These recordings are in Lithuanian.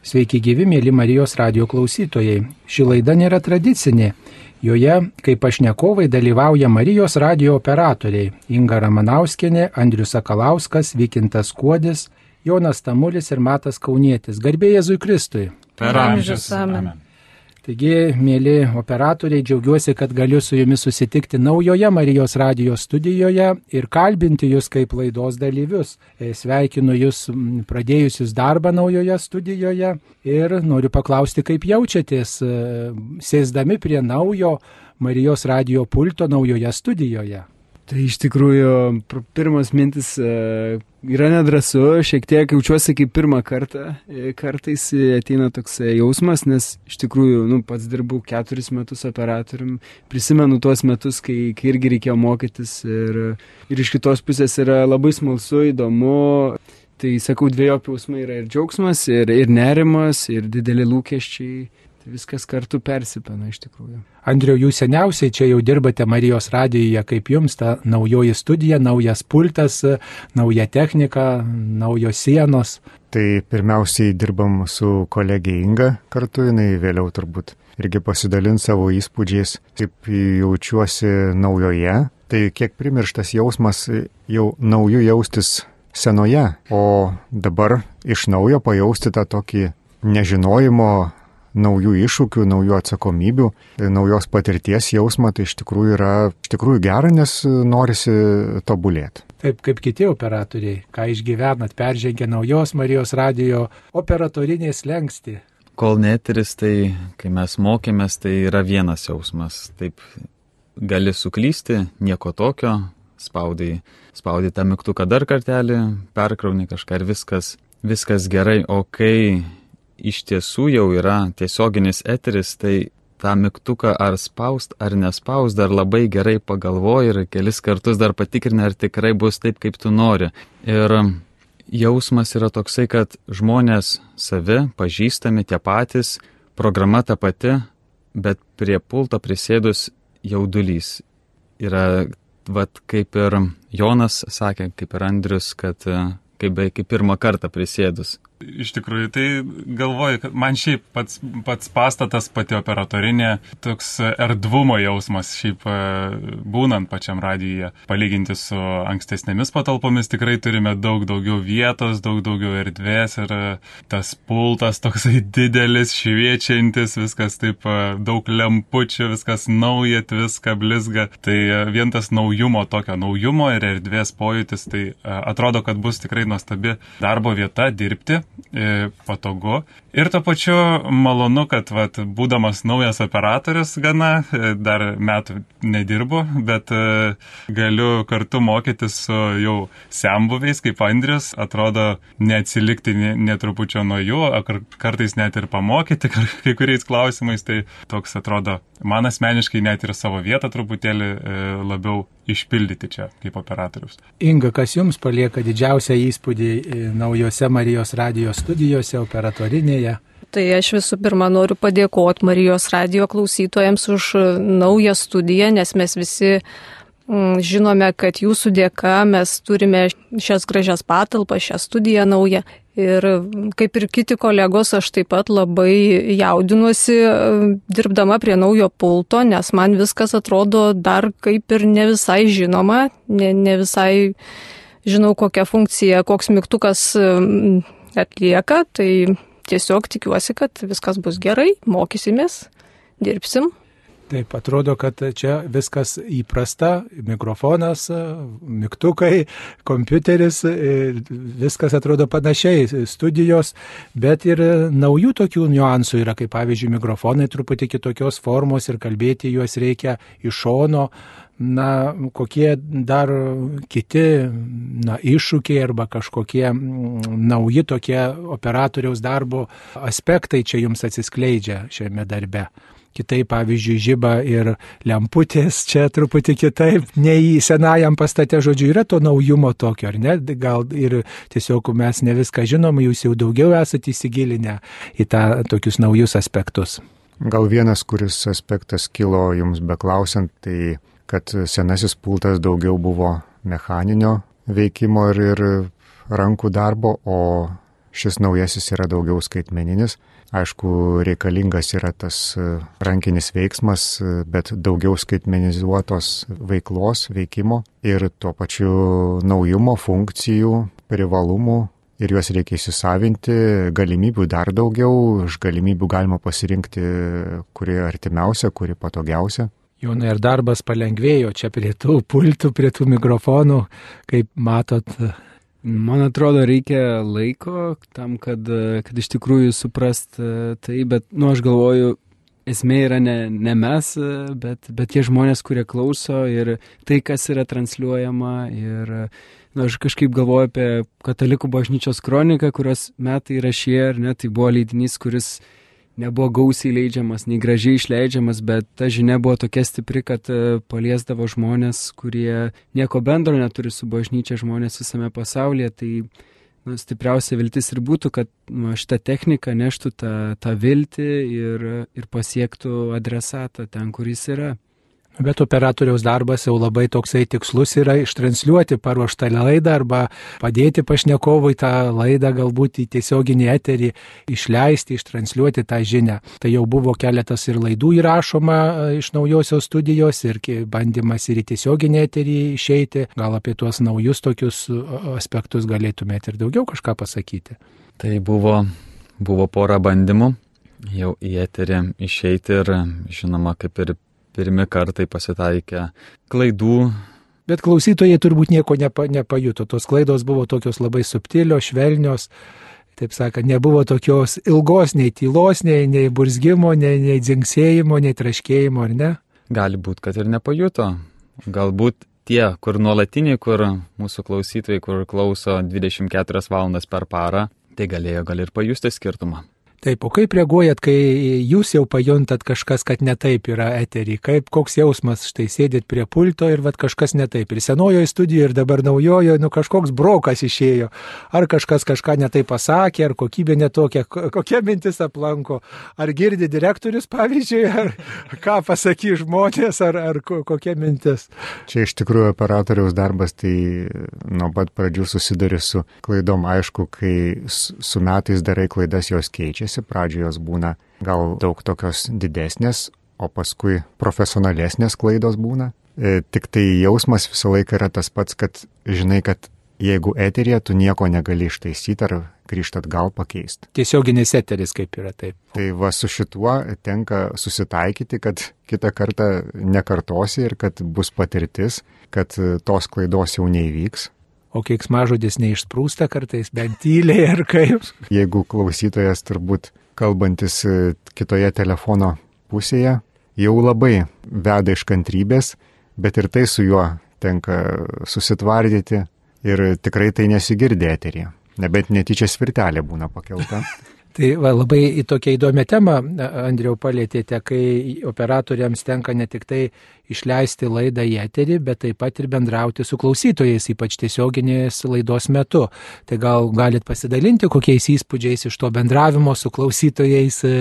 Sveiki gyvi, mėly Marijos radio klausytojai. Ši laida nėra tradicinė. Joje, kaip pašnekovai, dalyvauja Marijos radio operatoriai Inga Ramanauskinė, Andrius Sakalauskas, Vykintas Kuodis, Jonas Tamulis ir Matas Kaunietis. Garbė Jėzui Kristui. Per amžius. Amen. Taigi, mėly operatoriai, džiaugiuosi, kad galiu su jumis susitikti naujoje Marijos radijos studijoje ir kalbinti jūs kaip laidos dalyvius. E, Sveikinu jūs pradėjusius darbą naujoje studijoje ir noriu paklausti, kaip jaučiatės e, sėsdami prie naujo Marijos radijo pulto naujoje studijoje. Tai iš tikrųjų, pirmas mintis e, yra nedrasu, šiek tiek jaučiuosi kaip pirmą kartą. E, Kartais ateina toks jausmas, nes iš tikrųjų, nu, pats dirbau keturis metus operatorium, prisimenu tuos metus, kai, kai irgi reikėjo mokytis ir, ir iš kitos pusės yra labai smalsu, įdomu. Tai sakau, dviejopi jausmai yra ir džiaugsmas, ir, ir nerimas, ir dideli lūkesčiai. Tai viskas kartu persipina iš tikrųjų. Andriau, jūs seniausiai čia jau dirbate Marijos radijoje, kaip jums ta naujoji studija, naujas pultas, nauja technika, naujos sienos. Tai pirmiausiai dirbam su kolegė Inga kartu, jinai vėliau turbūt irgi pasidalins savo įspūdžiais, kaip jaučiuosi naujoje. Tai kiek primirštas jausmas jau naujų jaustis senoje, o dabar iš naujo pajausti tą tokį nežinojimo, naujų iššūkių, naujų atsakomybių, naujos patirties jausmą, tai iš tikrųjų yra iš tikrųjų gera, nes norisi tobulėti. Taip kaip kiti operatoriai, ką išgyvenat, peržengę naujos Marijos radijo operatorinės lengsti. Kol neteris, tai kai mes mokėmės, tai yra vienas jausmas. Taip gali suklysti, nieko tokio, spaudai, spaudai tą mygtuką dar kartelį, perkrauni kažką ir viskas, viskas gerai, o kai iš tiesų jau yra tiesioginis eteris, tai tą mygtuką ar spaust ar nespaust dar labai gerai pagalvoji ir kelis kartus dar patikrini, ar tikrai bus taip, kaip tu nori. Ir jausmas yra toksai, kad žmonės savi, pažįstami tie patys, programa ta pati, bet prie pulto prisėdus jaudulys. Yra, vad kaip ir Jonas sakė, kaip ir Andrius, kad kaip, kaip pirmą kartą prisėdus. Iš tikrųjų, tai galvoju, kad man šiaip pats, pats pastatas, pati operatorinė, toks erdvumo jausmas, šiaip e, būnant pačiam radijoje, palyginti su ankstesnėmis patalpomis, tikrai turime daug daugiau vietos, daug daugiau erdvės ir e, tas pultas toksai didelis, šviečiantis, viskas taip e, daug lempučių, viskas nauja, viską blizga. Tai vien tas naujumo, tokio naujumo ir erdvės pojūtis, tai atrodo, kad bus tikrai nuostabi darbo vieta dirbti patogu. Ir to pačiu malonu, kad vat, būdamas naujas operatorius gana, dar metų nedirbu, bet galiu kartu mokytis su jau sembuviais, kaip Andrius, atrodo neatsilikti netrupučio nuo jų, kartais net ir pamokyti kai kuriais klausimais, tai toks atrodo man asmeniškai net ir savo vietą truputėlį labiau išpildyti čia kaip operatorius. Inga, kas jums palieka didžiausią įspūdį naujose Marijos radijos studijose, operatorinėje? Tai aš visų pirma noriu padėkoti Marijos radio klausytojams už naują studiją, nes mes visi mm, žinome, kad jūsų dėka mes turime šias gražias patalpas, šią studiją naują. Ir kaip ir kiti kolegos, aš taip pat labai jaudinuosi dirbdama prie naujo pulto, nes man viskas atrodo dar kaip ir ne visai žinoma, ne, ne visai žinau, kokią funkciją, koks mygtukas atlieka, tai tiesiog tikiuosi, kad viskas bus gerai, mokysimės, dirbsim. Taip, atrodo, kad čia viskas įprasta, mikrofonas, mygtukai, kompiuteris, viskas atrodo panašiai, studijos, bet ir naujų tokių niuansų yra, kaip pavyzdžiui, mikrofonai truputį kitokios formos ir kalbėti juos reikia iš šono, na, kokie dar kiti na, iššūkiai arba kažkokie nauji tokie operatoriaus darbo aspektai čia jums atsiskleidžia šiame darbe. Kitaip, pavyzdžiui, žyba ir lemputės čia truputį kitaip, nei senajam pastate, žodžiu, yra to naujumo tokio, ar ne? Gal ir tiesiog mes ne viską žinom, jūs jau daugiau esate įsigilinę į tą tokius naujus aspektus. Gal vienas, kuris aspektas kilo jums beklausant, tai kad senasis pultas daugiau buvo mechaninio veikimo ir, ir rankų darbo, o šis naujasis yra daugiau skaitmeninis. Aišku, reikalingas yra tas e, rankinis veiksmas, e, bet daugiau skaitmenizuotos veiklos, veikimo ir tuo pačiu naujumo, funkcijų, privalumų ir juos reikia įsisavinti, galimybių dar daugiau, iš galimybių galima pasirinkti, kuri artimiausia, kuri patogiausia. Jonai, ir darbas palengvėjo čia prie tų pultų, prie tų mikrofonų, kaip matot, Man atrodo, reikia laiko tam, kad, kad iš tikrųjų suprast e, tai, bet, nu, aš galvoju, esmė yra ne, ne mes, e, bet, bet tie žmonės, kurie klauso ir tai, kas yra transliuojama. Ir, nu, aš kažkaip galvoju apie Katalikų bažnyčios kroniką, kurios metai rašė, ar ne, tai buvo leidinys, kuris nebuvo gausiai leidžiamas, nei gražiai išleidžiamas, bet ta žinia buvo tokia stipri, kad e, paliesdavo žmonės, kurie nieko bendro neturi su bažnyčia, žmonės visame pasaulyje. Tai nu, stipriausia viltis ir būtų, kad nu, šitą techniką neštų tą, tą viltį ir, ir pasiektų adresatą ten, kur jis yra. Bet operatoriaus darbas jau labai toksai tikslus yra ištransliuoti paruoštą laidą arba padėti pašnekovui tą laidą galbūt į tiesioginį eterį išleisti, ištransliuoti tą žinią. Tai jau buvo keletas ir laidų įrašoma e, iš naujosios studijos ir bandymas ir į tiesioginį eterį išeiti. Gal apie tuos naujus tokius e, aspektus galėtumėte ir daugiau kažką pasakyti. Tai buvo, buvo pora bandymų jau į eterį išeiti ir žinoma, kaip ir pirmi kartai pasitaikė klaidų. Bet klausytojai turbūt nieko nepa, nepajuto. Tos klaidos buvo tokios labai subtilios, švelnios. Taip sakant, nebuvo tokios ilgos nei tylos, nei, nei burzgimo, nei, nei dzingsėjimo, nei traškėjimo, ar ne? Gali būti, kad ir nepajuto. Galbūt tie, kur nuolatiniai, kur mūsų klausytojai, kur klauso 24 valandas per parą, tai galėjo gal ir pajusti skirtumą. Taip, o kaip reaguojat, kai jūs jau pajuntat kažkas, kad netaip yra eterį? Kaip koks jausmas, štai sėdit prie pulto ir vad kažkas netaip. Ir senojoje studijoje, ir dabar naujojoje, nu kažkoks brokas išėjo. Ar kažkas kažką netaip pasakė, ar kokybė netokia, kokia mintis aplanko. Ar girdi direktorius, pavyzdžiui, ar ką pasakys žmonės, ar, ar kokia mintis. Čia iš tikrųjų operatoriaus darbas, tai nuo pat pradžių susiduri su klaidom. Aišku, kai su metais darai klaidas, jos keičiasi keičiasi, pradžioje jos būna gal daug tokios didesnės, o paskui profesionalesnės klaidos būna. E, tik tai jausmas visą laiką yra tas pats, kad žinai, kad jeigu eterija tu nieko negali ištaisyti ar grįžtat gal pakeisti. Tiesioginis eteris kaip yra taip. Tai va su šituo tenka susitaikyti, kad kitą kartą nekartosi ir kad bus patirtis, kad tos klaidos jau neįvyks o keiksmažodis neišsprūsta kartais, bent tyliai ar kaip. Jeigu klausytojas turbūt kalbantis e, kitoje telefono pusėje jau labai veda iš kantrybės, bet ir tai su juo tenka susitvardyti ir tikrai tai nesigirdė eterį. Nebent netyčia svirtelė būna pakelta. Tai va, labai į tokią įdomią temą, Andriau, palėtėte, kai operatoriams tenka ne tik tai išleisti laidą į eterį, bet taip pat ir bendrauti su klausytojais, ypač tiesioginės laidos metu. Tai gal galit pasidalinti kokiais įspūdžiais iš to bendravimo su klausytojais, e,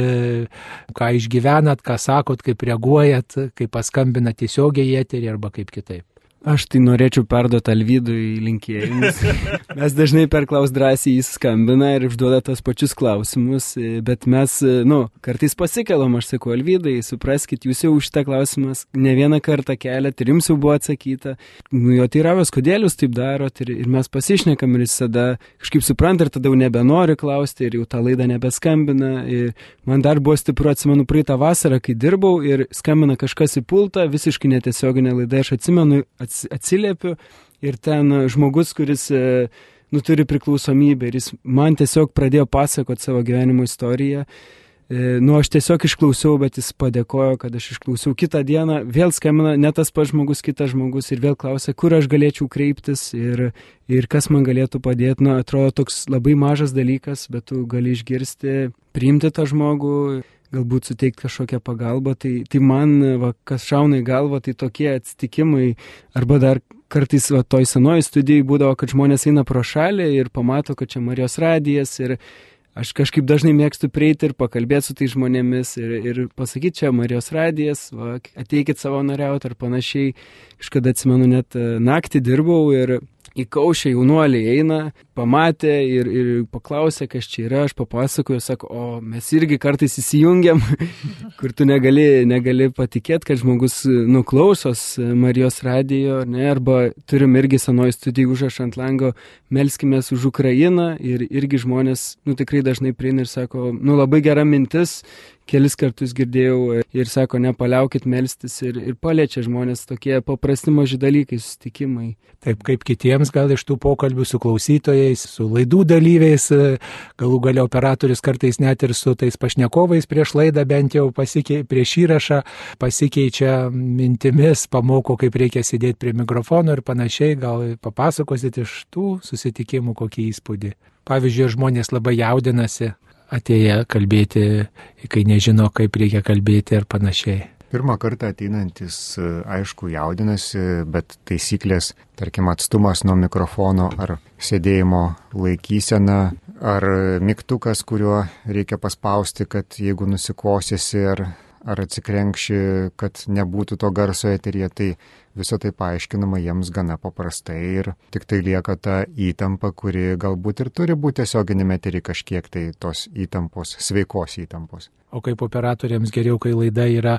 ką išgyvenat, ką sakot, kaip reaguojat, kaip paskambina tiesiogiai į eterį arba kaip kitaip. Aš tai norėčiau perduoti Alvydui linkėjimus. Mes dažnai per klaus drąsiai jis skambina ir užduoda tos pačius klausimus, bet mes, nu, kartais pasikelam, aš sakau, Alvydai, supraskite, jūs jau už šitą klausimą ne vieną kartą keliat ir jums jau buvo atsakyta. Nu, jo teiravęs, kodėl jūs taip darot ir, ir mes pasišnekam ir jis tada kažkaip supranta ir tada jau nebenori klausti ir jau tą laidą nebeskambina. Ir man dar buvo stipru, atsimenu, praeitą vasarą, kai dirbau ir skambina kažkas į pultą, visiškai netiesioginė laida, aš atsimenu, atsiliepiu ir ten žmogus, kuris e, nu, turi priklausomybę ir jis man tiesiog pradėjo pasakoti savo gyvenimo istoriją. E, nu, aš tiesiog išklausiau, bet jis padėkojo, kad aš išklausiau. Kitą dieną vėl skambina ne tas pats žmogus, kitas žmogus ir vėl klausia, kur aš galėčiau kreiptis ir, ir kas man galėtų padėti. Nu, atrodo toks labai mažas dalykas, bet tu gali išgirsti, priimti tą žmogų galbūt suteikti kažkokią pagalbą, tai, tai man, va, kas šauna į galvą, tai tokie atsitikimai, arba dar kartais va, toj senoji studijai būdavo, kad žmonės eina pro šalį ir pamato, kad čia Marijos radijas ir aš kažkaip dažnai mėgstu prieiti ir pakalbėti su tai žmonėmis ir, ir pasakyti, čia Marijos radijas, va, ateikit savo nariauti ar panašiai. Kažkada atsimenu, net naktį dirbau ir į kaušę jaunuoliai eina, pamatė ir, ir paklausė, kas čia yra, aš papasakoju, sako, o mes irgi kartais įsijungiam, kur tu negali, negali patikėti, kad žmogus nuklausos Marijos radijo, ne, arba turim irgi senoji studija užrašą ant lango, melskime už Ukrainą ir irgi žmonės, nu tikrai dažnai prieina ir sako, nu labai gera mintis, kelis kartus girdėjau ir sako, nepaliaukit melstis ir, ir paliečia žmonės tokie paprasti maži dalykai, susitikimai. Taip kaip kitiems gal iš tų pokalbių su klausytojais, su laidų dalyviais, galų galia operatorius kartais net ir su tais pašnekovais prieš laidą bent jau pasikei, prieš įrašą pasikeičia mintimis, pamoko, kaip reikia sėdėti prie mikrofono ir panašiai, gal papasakosit iš tų susitikimų kokį įspūdį. Pavyzdžiui, žmonės labai jaudinasi, atėję kalbėti, kai nežino, kaip reikia kalbėti ir panašiai. Pirmą kartą ateinantis, aišku, jaudinasi, bet taisyklės, tarkim, atstumas nuo mikrofono ar sėdėjimo laikysena, ar mygtukas, kuriuo reikia paspausti, kad jeigu nusikosėsi ar, ar atsikrenkši, kad nebūtų to garso eterija, tai Visą tai paaiškinama jiems gana paprastai ir tik tai lieka ta įtampa, kuri galbūt ir turi būti tiesioginėme eterį kažkiek tai tos įtampos, sveikos įtampos. O kaip operatoriams geriau, kai laida yra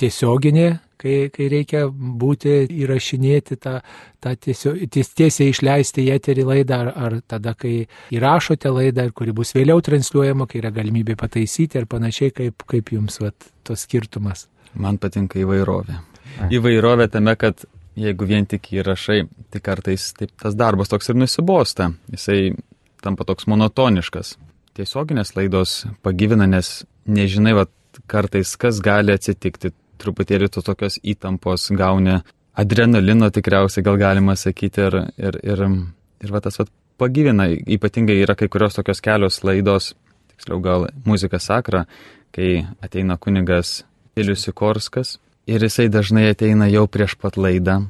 tiesioginė, kai, kai reikia būti įrašinėti tą, tą tiesio, ties, tiesiai išleisti į eterį laidą, ar, ar tada, kai įrašote laidą, kuri bus vėliau transliuojama, kai yra galimybė pataisyti ir panašiai, kaip, kaip jums vat, tos skirtumas. Man patinka įvairovė įvairovė tame, kad jeigu vien tik įrašai, tai kartais taip, tas darbas toks ir nusibosta. Jisai tampa toks monotoniškas. Tiesioginės laidos pagyvina, nes nežinai, va, kartais kas gali atsitikti. Truputėlį tu tokios įtampos gauni, adrenalino tikriausiai gal galima sakyti ir, ir, ir, ir va, tas va, pagyvina. Ypatingai yra kai kurios tokios kelios laidos, tiksliau gal muzika sakra, kai ateina kunigas Ilius Sikorskas ir jisai dažnai ateina jau prieš pat laidą,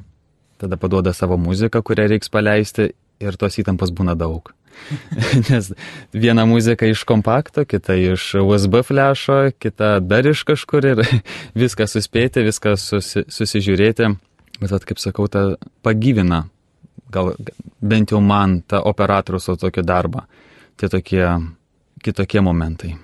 tada paduoda savo muziką, kurią reiks paleisti ir tos įtampos būna daug. Nes viena muzika iš kompakto, kita iš USB flešo, kita dar iš kažkur ir viską suspėti, viską susi, susižiūrėti. Bet, at, kaip sakau, ta pagyvina, gal bent jau man, tą operatoriaus tokį darbą. Tie tokie kitokie momentai.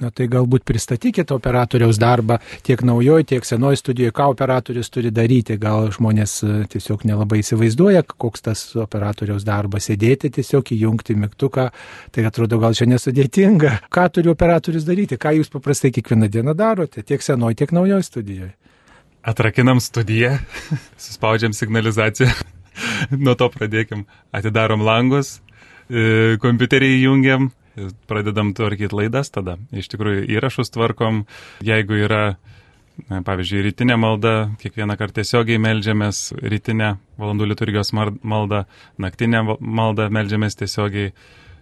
Na tai galbūt pristatykite operatoriaus darbą tiek naujoje, tiek senoje studijoje, ką operatorius turi daryti. Gal žmonės e, tiesiog nelabai įsivaizduoja, koks tas operatoriaus darbas - sėdėti tiesiog įjungti mygtuką. Tai atrodo gal čia nesudėtinga. Ką turi operatorius daryti, ką jūs paprastai kiekvieną dieną darote, tiek senoje, tiek naujoje studijoje. Atrakinam studiją, suspaudžiam signalizaciją, nuo to pradėkim, atidarom langus, e, kompiuterį įjungiam, pradedam tvarkyti laidas tada. Iš tikrųjų įrašus tvarkom, jeigu yra, na, pavyzdžiui, rytinė malda, kiekvieną kartą tiesiogiai melžiamės rytinę valandų liturgijos maldą, naktinę maldą melžiamės tiesiogiai.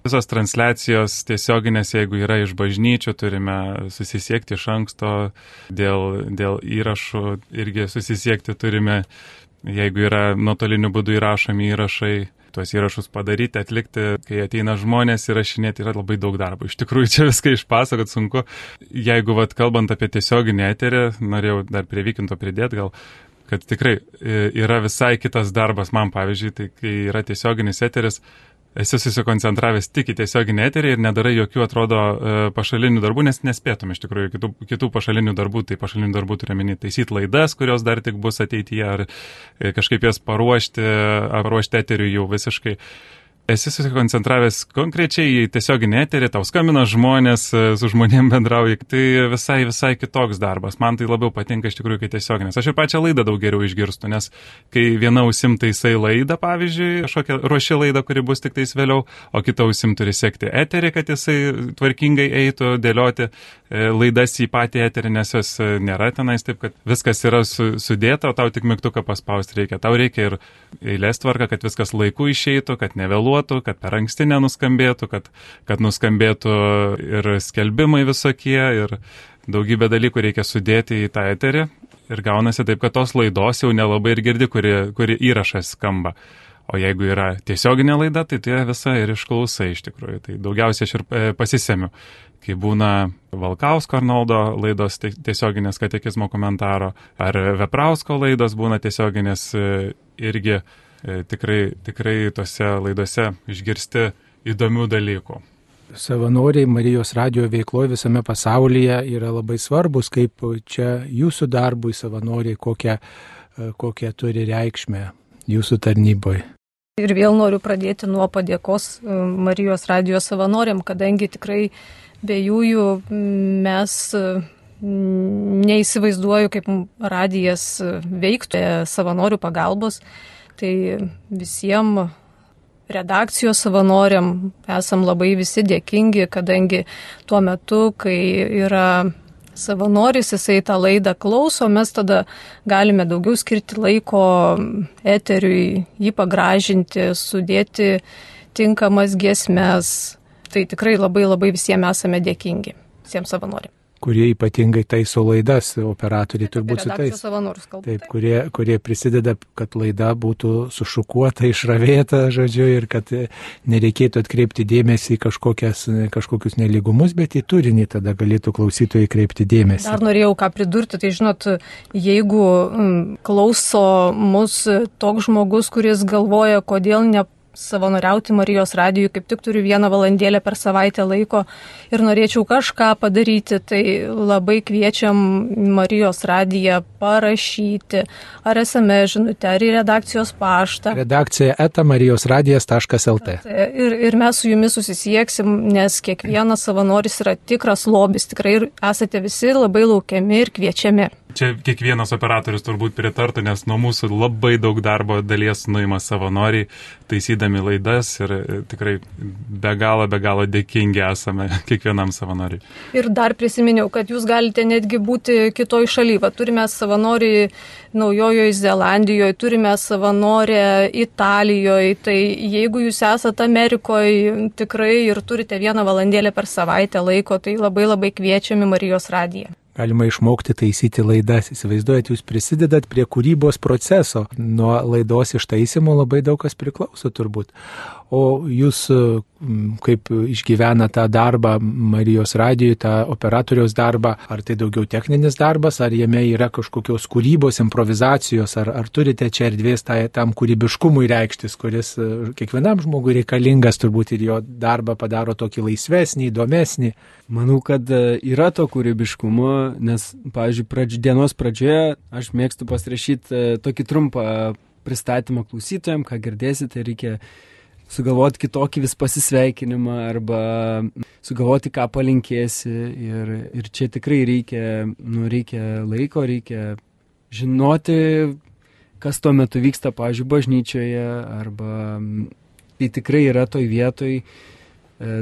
Visos transliacijos tiesioginės, jeigu yra iš bažnyčių, turime susisiekti iš anksto, dėl, dėl įrašų irgi susisiekti turime, jeigu yra nuotoliniu būdu įrašomi įrašai, tuos įrašus padaryti, atlikti, kai ateina žmonės įrašinėti, yra labai daug darbo. Iš tikrųjų, čia viską išpasakot sunku. Jeigu, vat, kalbant apie tiesioginį eterį, norėjau dar prie vykinto pridėti, gal kad tikrai e, yra visai kitas darbas man, pavyzdžiui, tai kai yra tiesioginis eteris, esi susikoncentravęs tik į tiesioginį eterį ir nedarai jokių, atrodo, e, pašalinių darbų, nes nespėtum iš tikrųjų kitų, kitų pašalinių darbų, tai pašalinių darbų turime taisyti laidas, kurios dar tik bus ateityje, ar e, kažkaip jas paruošti, ar paruošti eteriui jau visiškai esi susikoncentravęs konkrečiai į tiesioginį eterį, tau skambina žmonės, e, su žmonėm bendrauji, tai visai, visai kitoks darbas. Man tai labiau patinka iš tikrųjų, kai tiesioginis. Aš ir pačią laidą daug geriau išgirstu, nes kai viena ausim taisai laidą, pavyzdžiui, kažkokią ruoši laidą, kuri bus tik tais vėliau, o kita ausim turi sekti eterį, kad jisai tvarkingai eitų, dėlioti e, laidas į patį eterį, nes jos e, nėra tenais taip, kad viskas yra su, sudėta, o tau tik mygtuką paspausti reikia. Tau reikia ir eilės tvarka, kad viskas laiku išeitų, kad nevėluotų nesumeluotų, kad per anksti nenuskambėtų, kad, kad nuskambėtų ir skelbimai visokie, ir daugybę dalykų reikia sudėti į tą eterį. Ir gaunasi taip, kad tos laidos jau nelabai ir girdi, kuri, kuri įrašas skamba. O jeigu yra tiesioginė laida, tai tai visą ir išklausai iš tikrųjų. Tai daugiausiai aš ir e, pasisemiu, kai būna Valkausko Arnoldo laidos tiesioginės katekizmo komentaro, ar Veprausko laidos būna tiesioginės e, irgi tikrai, tikrai tose laidose išgirsti įdomių dalykų. Savanoriai Marijos radio veikloje visame pasaulyje yra labai svarbus, kaip čia jūsų darbui savanoriai, kokią, kokią turi reikšmę jūsų tarnyboje. Ir vėl noriu pradėti nuo padėkos Marijos radio savanoriam, kadangi tikrai be jųjų mes neįsivaizduoju, kaip radijas veiktų savanorių pagalbos. Tai visiems redakcijos savanoriam esam labai visi dėkingi, kadangi tuo metu, kai yra savanoris, jisai tą laidą klauso, mes tada galime daugiau skirti laiko eteriui, jį pagražinti, sudėti tinkamas giesmes. Tai tikrai labai labai visiems esame dėkingi, visiems savanoriam kurie ypatingai taiso laidas, operatoriai turbūt su tais. Taip, kurie, kurie prisideda, kad laida būtų sušukuota, išravėta, žodžiu, ir kad nereikėtų atkreipti dėmesį į kažkokius neligumus, bet į turinį tada galėtų klausytojai kreipti dėmesį. Dar norėjau ką pridurti, tai žinot, jeigu klauso mus toks žmogus, kuris galvoja, kodėl ne savanoriauti Marijos radijui, kaip tik turiu vieną valandėlę per savaitę laiko ir norėčiau kažką padaryti, tai labai kviečiam Marijos radiją parašyti ar SMS žinutę, ar į redakcijos paštą. Redakcija eta marijosradijas.lt. Ir, ir mes su jumis susisieksim, nes kiekvienas savanoris yra tikras lobis, tikrai esate visi labai laukiami ir kviečiami čia kiekvienas operatorius turbūt pritartų, nes nuo mūsų labai daug darbo dalies nuima savanoriai, taisydami laidas ir e, tikrai be galo, be galo dėkingi esame kiekvienam savanoriui. Ir dar prisiminiau, kad jūs galite netgi būti kitoj šalyje. Turime savanorį Naujojoje Zelandijoje, turime savanorę Italijoje, tai jeigu jūs esate Amerikoje tikrai ir turite vieną valandėlę per savaitę laiko, tai labai labai kviečiami Marijos radiją galima išmokti taisyti laidas. Įsivaizduojat, jūs prisidedat prie kūrybos proceso. Nuo laidos ištaisimo labai daug kas priklauso turbūt. O jūs kaip išgyvena tą darbą Marijos radijoje, tą operatoriaus darbą, ar tai daugiau techninis darbas, ar jame yra kažkokios kūrybos, improvizacijos, ar, ar turite čia erdvės tai, tam kūrybiškumui reikštis, kuris e, kiekvienam žmogui reikalingas turbūt ir jo darbą padaro tokį laisvesnį, įdomesnį. Manau, kad e, yra to kūrybiškumo, nes, pavyzdžiui, pradž, dienos pradžioje aš mėgstu pasirašyti e, tokį trumpą pristatymą klausytojams, ką girdėsite, reikia sugalvoti kitokį vis pasisveikinimą arba sugalvoti, ką palinkėsi. Ir, ir čia tikrai reikia, nu, reikia laiko, reikia žinoti, kas tuo metu vyksta, pažiūrėjau, bažnyčioje arba tai tikrai yra toj vietoj e,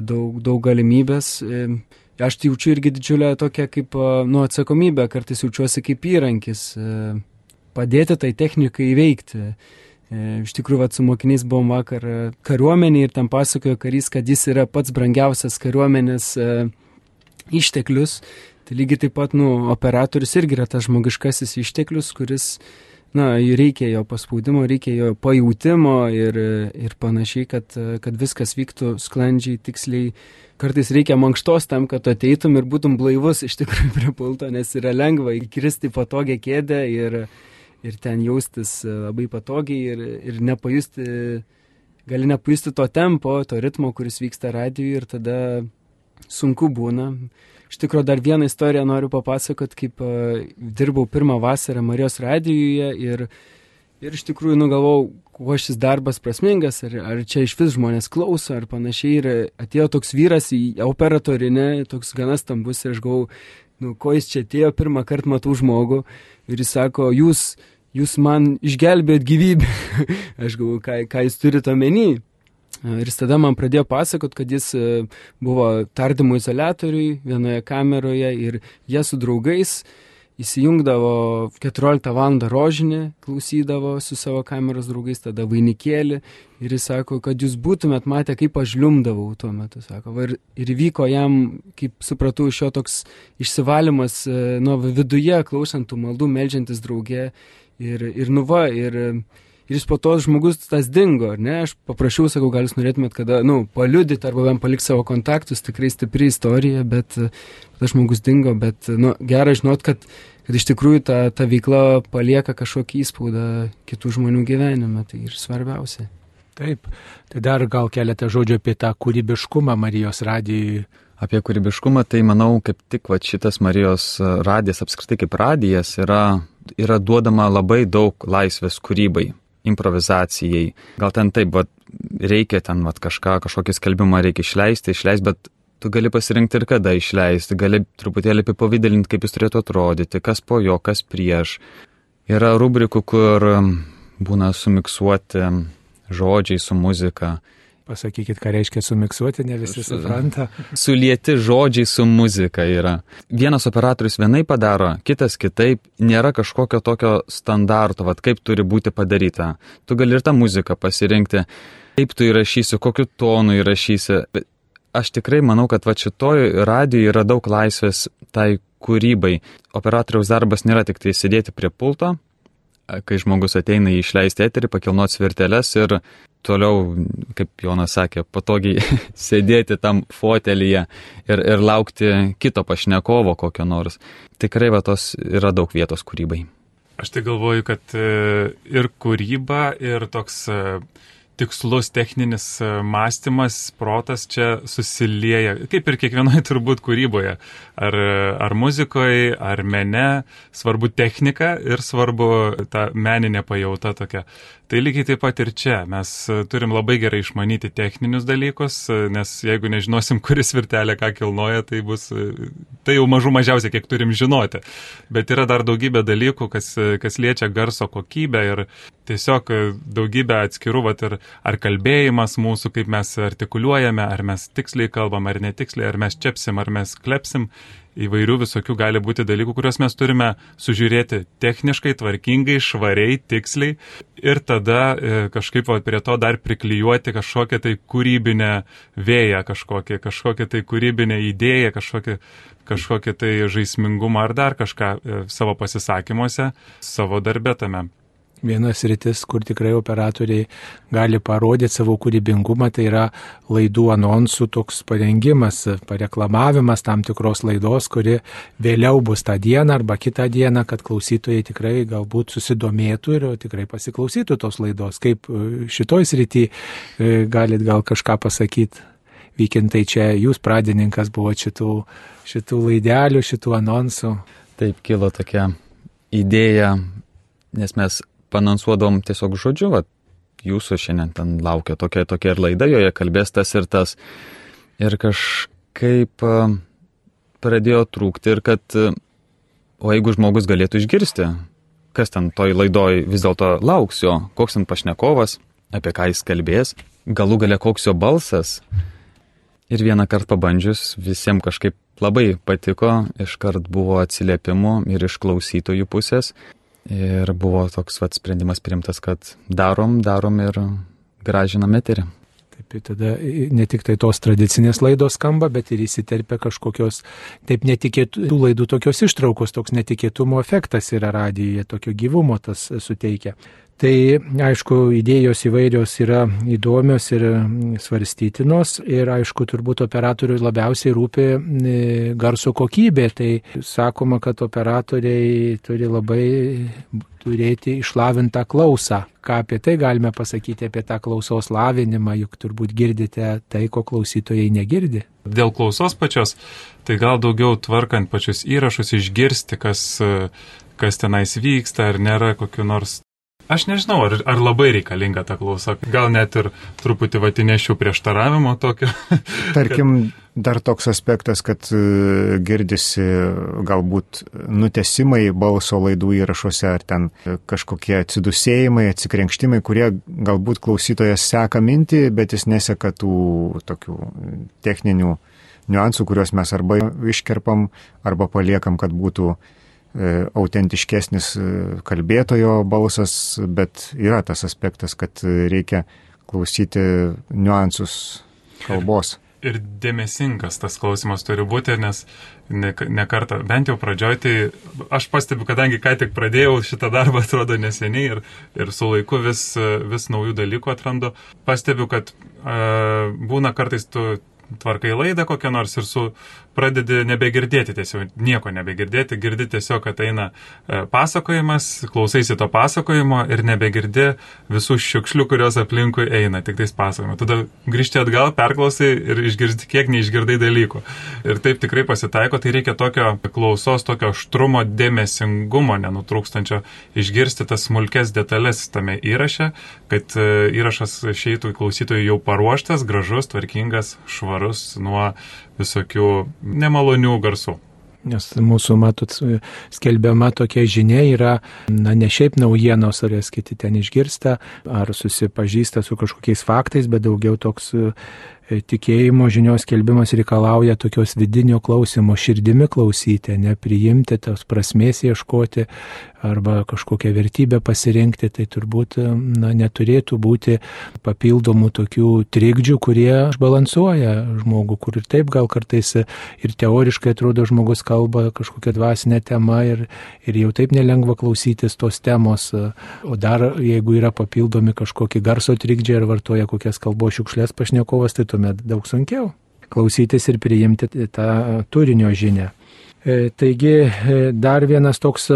daug, daug galimybės. E, aš tai jaučiu irgi didžiulę tokią kaip nu, atsakomybę, kartais jaučiuosi kaip įrankis e, padėti tai technikai įveikti. E, iš tikrųjų, vat, su mokiniais buvom vakar e, kariuomenė ir tam pasakojo karys, kad jis yra pats brangiausias kariuomenės e, išteklius. Tai lygiai taip pat, nu, operatorius irgi yra tas žmogiškasis išteklius, kuris, na, reikia jo paspaudimo, reikia jo pajūtimo ir, ir panašiai, kad, kad viskas vyktų sklandžiai, tiksliai. Kartais reikia mankštos tam, kad ateitum ir būtum blaivus iš tikrųjų prie pulto, nes yra lengva įkristi patogią kėdę ir ir ten jaustis e, labai patogiai ir, ir nepajusti, gali nepajusti to tempo, to ritmo, kuris vyksta radijui ir tada sunku būna. Iš tikrųjų, dar vieną istoriją noriu papasakot, kaip uh, dirbau pirmą vasarą Marijos radijuje ir, ir iš tikrųjų nugalvau, kuo šis darbas prasmingas, ar, ar čia iš vis žmonės klauso, ar panašiai. Ir atėjo toks vyras į operatorinę, toks gana stambus ir aš galvau, nu, ko jis čia atėjo, pirmą kartą matau žmogų ir jis sako, jūs jūs man išgelbėt gyvybę. Aš galvoju, ką, ką jūs turite omeny. Ir jis tada man pradėjo pasakot, kad jis e, buvo tardymo izolatoriui vienoje kameroje ir jie su draugais įsijungdavo 14 val. rožinį, klausydavo su savo kameros draugais, tada vainikėlį ir jis sako, kad jūs būtumėt matę, kaip aš liumdavau tuo metu, sako. Va, ir, ir vyko jam, kaip supratau, iš jo toks išsivalymas e, nuo viduje, klausantų maldų, melžiantis draugė Ir, ir nuva, ir, ir jis po to žmogus tas dingo, ar ne? Aš paprašiau, sakau, gal jūs norėtumėt kada, nu, paliudyti arba bent palikti savo kontaktus, tikrai stipri istorija, bet tas žmogus dingo, bet, nu, gerai žinot, kad, kad iš tikrųjų ta, ta veikla palieka kažkokį įspaudą kitų žmonių gyvenime, tai ir svarbiausia. Taip, tai dar gal keletą žodžių apie tą kūrybiškumą Marijos radijui. Apie kūrybiškumą, tai manau, kaip tik va, šitas Marijos radijas, apskritai kaip radijas, yra, yra duodama labai daug laisvės kūrybai, improvizacijai. Gal ten taip, va, reikia ten va, kažką, kažkokį skelbimą reikia išleisti, išleisti, bet tu gali pasirinkti ir kada išleisti, gali truputėlį apipavydalinti, kaip jis turėtų atrodyti, kas po jo, kas prieš. Yra rubrikų, kur būna sumiksuoti žodžiai su muzika. Pasakykit, ką reiškia sumiksuoti, ne visi supranta. Sulieti žodžiai su muzika yra. Vienas operatorius vienai padaro, kitas kitaip, nėra kažkokio tokio standarto, vad kaip turi būti padaryta. Tu gali ir tą muziką pasirinkti, kaip tu įrašysi, kokiu tonu įrašysi. Aš tikrai manau, kad va šitoj radijoje yra daug laisvės tai kūrybai. Operatoriaus darbas nėra tik tai sėdėti prie pulto, kai žmogus ateina į išleisti eterį, pakilnot svirteles ir toliau, kaip Jonas sakė, patogiai sėdėti tam fotelyje ir, ir laukti kito pašnekovo kokio nors. Tikrai va tos yra daug vietos kūrybai. Aš tai galvoju, kad e, ir kūryba, ir toks e, tikslus techninis e, mąstymas, protas čia susilieja, kaip ir kiekvienoje turbūt kūryboje, ar, ar muzikoje, ar mene, svarbu technika ir svarbu ta meninė pajauta tokia. Tai lygiai taip pat ir čia. Mes e, turim labai gerai išmanyti techninius dalykus, e, nes jeigu nežinosim, kuris virtelė ką kilnoja, tai bus, tai jau mažų mažiausiai, kiek turim žinoti. Bet yra dar daugybė dalykų, kas, kas liečia garso kokybę ir tiesiog daugybė atskirų, vat, ir ar kalbėjimas mūsų, kaip mes artikuliuojame, ar mes tiksliai kalbam, ar netiksliai, ar mes čiapsim, ar mes klepsim. Įvairių visokių gali būti dalykų, kuriuos mes turime sužiūrėti techniškai, tvarkingai, švariai, tiksliai. Ir tada e, kažkaip va, prie to dar priklyjuoti kažkokią tai kūrybinę vėją, kažkokią, kažkokią tai kūrybinę idėją, kažkokią, kažkokią tai žaismingumą ar dar kažką e, savo pasisakymuose, savo darbę tame vienas rytis, kur tikrai operatoriai gali parodyti savo kūrybingumą, tai yra laidų anonsų toks parengimas, pareklamavimas tam tikros laidos, kuri vėliau bus tą dieną arba kitą dieną, kad klausytojai tikrai galbūt susidomėtų ir tikrai pasiklausytų tos laidos. Kaip e, šitoj srity e, galit gal kažką pasakyti? Vykintai čia jūs pradininkas buvo šitų, šitų laidelių, šitų anonsų. Taip kilo tokia idėja, nes mes panansuodom tiesiog žodžiu, va, jūsų šiandien ten laukia tokia, tokia ir laida, joje kalbės tas ir tas. Ir kažkaip pradėjo trūkti ir kad, o jeigu žmogus galėtų išgirsti, kas ten toj laidoj vis dėlto lauks jo, koks ten pašnekovas, apie ką jis kalbės, galų gale koks jo balsas. Ir vieną kartą pabandžius visiems kažkaip labai patiko, iškart buvo atsiliepimų ir iš klausytojų pusės. Ir buvo toks vat, sprendimas priimtas, kad darom, darom ir gražinam eterį. Taip, tada ne tik tai tos tradicinės laidos skamba, bet ir įsiterpia kažkokios, taip netikėtų laidų tokios ištraukos, toks netikėtumo efektas yra radijoje, tokio gyvumo tas suteikia. Tai aišku, idėjos įvairios yra įdomios ir svarstytinos ir aišku, turbūt operatoriui labiausiai rūpi garso kokybė. Tai sakoma, kad operatoriai turi labai turėti išlavintą klausą. Ką apie tai galime pasakyti apie tą klausos lavinimą, juk turbūt girdite tai, ko klausytojai negirdi. Dėl klausos pačios, tai gal daugiau tvarkant pačius įrašus išgirsti, kas kas tenais vyksta, ar nėra kokiu nors Aš nežinau, ar, ar labai reikalinga ta klausa. Gal net ir truputį vatinešių prieštaravimo tokio. Tarkim, dar toks aspektas, kad e, girdisi galbūt nutesimai balso laidų įrašuose ar ten kažkokie atsidusėjimai, atsikrenkštimai, kurie galbūt klausytojas seka mintį, bet jis neseka tų tokių techninių niuansų, kuriuos mes arba iškerpam, arba paliekam, kad būtų E, autentiškesnis e, kalbėtojo balsas, bet yra tas aspektas, kad reikia klausyti niuansus kalbos. Ir, ir dėmesingas tas klausimas turi būti, nes ne, ne kartą, bent jau pradžioj, tai aš pastebiu, kadangi ką tik pradėjau šitą darbą, atrodo neseniai ir, ir su laiku vis, vis naujų dalykų atrandu, pastebiu, kad uh, būna kartais tu tvarkai laidą kokią nors ir su pradedi nebegirdėti tiesiog, nieko nebegirdėti, girdi tiesiog, kad eina e, pasakojimas, klausaisi to pasakojimo ir nebegirdi visų šiukšlių, kurios aplinkui eina, tik tais pasakojimo. Tada grįžti atgal, perklausai ir išgirsti, kiek neišgirdai dalykų. Ir taip tikrai pasitaiko, tai reikia tokio klausos, tokio aštrumo, dėmesingumo nenutrūkstančio, išgirsti tas smulkes detalės tame įraše, kad e, įrašas išeitų klausytojui jau paruoštas, gražus, tvarkingas, švarus nuo visokių nemalonių garsų. Nes mūsų, matot, skelbiama tokia žinia yra, na, ne šiaip naujienos, ar jas kiti ten išgirsta, ar susipažįsta su kažkokiais faktais, bet daugiau toks tikėjimo žinios kelbimas reikalauja tokios vidinio klausimo, širdimi klausyti, nepriimti, tos prasmės ieškoti arba kažkokią vertybę pasirinkti, tai turbūt na, neturėtų būti papildomų tokių trikdžių, kurie balansuoja žmogų, kur ir taip gal kartais ir teoriškai atrodo žmogus kalba kažkokią dvasinę temą ir, ir jau taip nelengva klausytis tos temos, o dar jeigu yra papildomi kažkokie garso trikdžiai ar vartoja kokias kalbos šiukšlės pašnekovas, tai tuomet daug sunkiau klausytis ir priimti tą turinio žinę. E, taigi e, dar vienas toks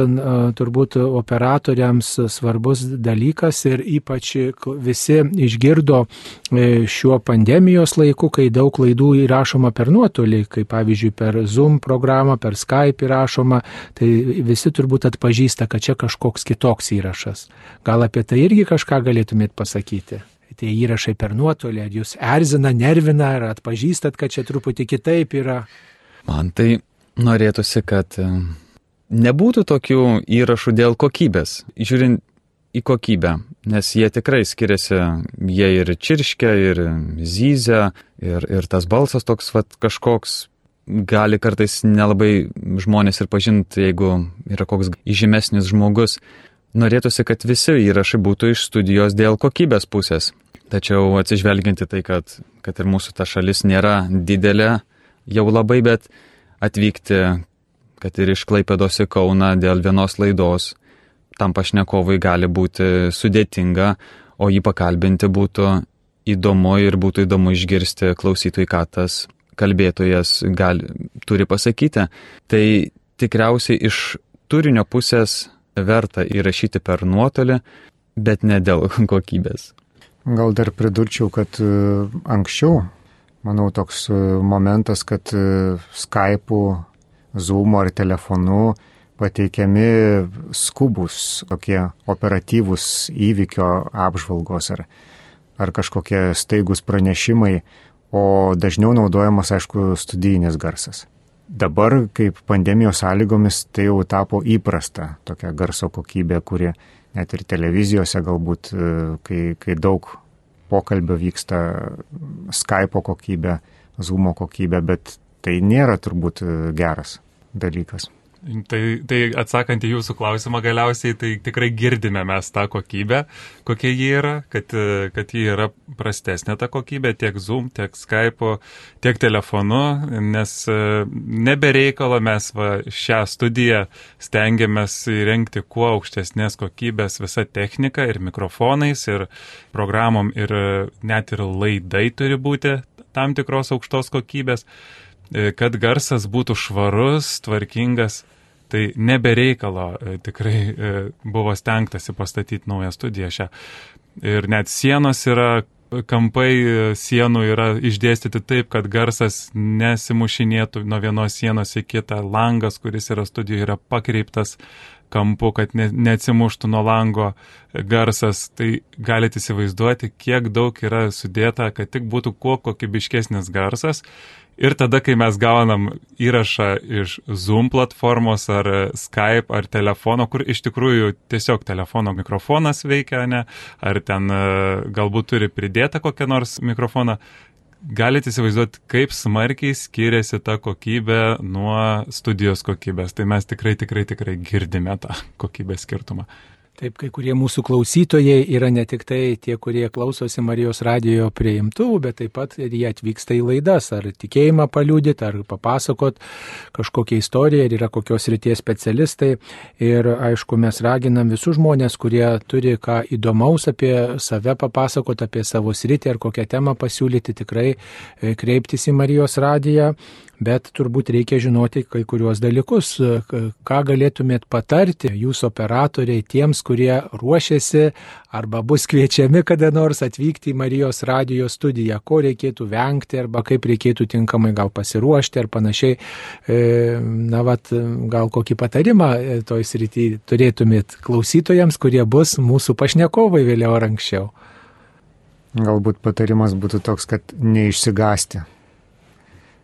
turbūt operatoriams svarbus dalykas ir ypač visi išgirdo e, šiuo pandemijos laiku, kai daug klaidų įrašoma per nuotolį, kaip pavyzdžiui per Zoom programą, per Skype įrašoma, tai visi turbūt atpažįsta, kad čia kažkoks kitoks įrašas. Gal apie tai irgi kažką galėtumėt pasakyti? Tie įrašai per nuotolį, ar jūs erzina, nervina, ar atpažįstat, kad čia truputį kitaip yra? Man tai norėtųsi, kad e, nebūtų tokių įrašų dėl kokybės, žiūrint į kokybę, nes jie tikrai skiriasi, jie ir čirškia, ir zyzia, ir, ir tas balsas toks vat, kažkoks gali kartais nelabai žmonės ir pažinti, jeigu yra koks įžymesnis žmogus. Norėtųsi, kad visi įrašai būtų iš studijos dėl kokybės pusės. Tačiau atsižvelginti tai, kad, kad ir mūsų ta šalis nėra didelė jau labai, bet atvykti, kad ir iš Klaipėdos į Kauną dėl vienos laidos, tam pašnekovui gali būti sudėtinga, o jį pakalbinti būtų įdomu ir būtų įdomu išgirsti klausytojui, ką tas kalbėtojas gali, turi pasakyti. Tai tikriausiai iš turinio pusės verta įrašyti per nuotolį, bet ne dėl kokybės. Gal dar pridurčiau, kad e, anksčiau, manau, toks e, momentas, kad e, Skype'u, Zoom ar telefonu pateikiami skubus, tokie operatyvūs įvykio apžvalgos ar, ar kažkokie staigus pranešimai, o dažniau naudojamas, aišku, studijinis garsas. Dabar, kaip pandemijos sąlygomis, tai jau tapo įprasta tokia garso kokybė, kuri net ir televizijose galbūt, e, kai, kai daug pokalbio vyksta Skype kokybė, Zoom kokybė, bet tai nėra turbūt e, geras dalykas. Tai, tai atsakant į jūsų klausimą galiausiai, tai tikrai girdime mes tą kokybę, kokia ji yra, kad, kad ji yra prastesnė ta kokybė tiek Zoom, tiek Skype, tiek telefonu, nes e, nebereikalo mes va, šią studiją stengiamės įrengti kuo aukštesnės kokybės visą techniką ir mikrofonais, ir programom, ir net ir laidai turi būti tam tikros aukštos kokybės. E, kad garsas būtų švarus, tvarkingas, tai nebereikalo e, tikrai e, buvo stengtasi pastatyti naują studiją šią. Ir net sienos yra, kampai sienų yra išdėstyti taip, kad garsas nesimušinėtų nuo vienos sienos į kitą. Langas, kuris yra studijoje, yra pakreiptas kampu, kad ne, neatsimuštų nuo lango garsas. Tai galite įsivaizduoti, kiek daug yra sudėta, kad tik būtų kuo kokybiškesnis garsas. Ir tada, kai mes gaunam įrašą iš Zoom platformos ar Skype ar telefono, kur iš tikrųjų tiesiog telefono mikrofonas veikia, ne, ar ten e, galbūt turi pridėtą kokią nors mikrofoną, galite įsivaizduoti, kaip smarkiai skiriasi ta kokybė nuo studijos kokybės. Tai mes tikrai, tikrai, tikrai girdime tą kokybės skirtumą. Taip, kai kurie mūsų klausytojai yra ne tik tai tie, kurie klausosi Marijos radijo prieimtuvų, bet taip pat ir jie atvyksta į laidas, ar tikėjimą paliūdyti, ar papasakot kažkokią istoriją, ar yra kokios ryties specialistai. Ir aišku, mes raginam visus žmonės, kurie turi ką įdomaus apie save papasakot, apie savo sritį ar kokią temą pasiūlyti, tikrai e, kreiptis į Marijos radiją. Bet turbūt reikia žinoti kai kuriuos dalykus. Ką galėtumėt patarti jūs operatoriai tiems, kurie ruošiasi arba bus kviečiami kada nors atvykti į Marijos radio studiją, ko reikėtų vengti arba kaip reikėtų tinkamai gal pasiruošti ar panašiai. E, na, vat, gal kokį patarimą e, toj srity turėtumėt klausytojams, kurie bus mūsų pašnekovai vėliau ar anksčiau. Galbūt patarimas būtų toks, kad neišsigasti.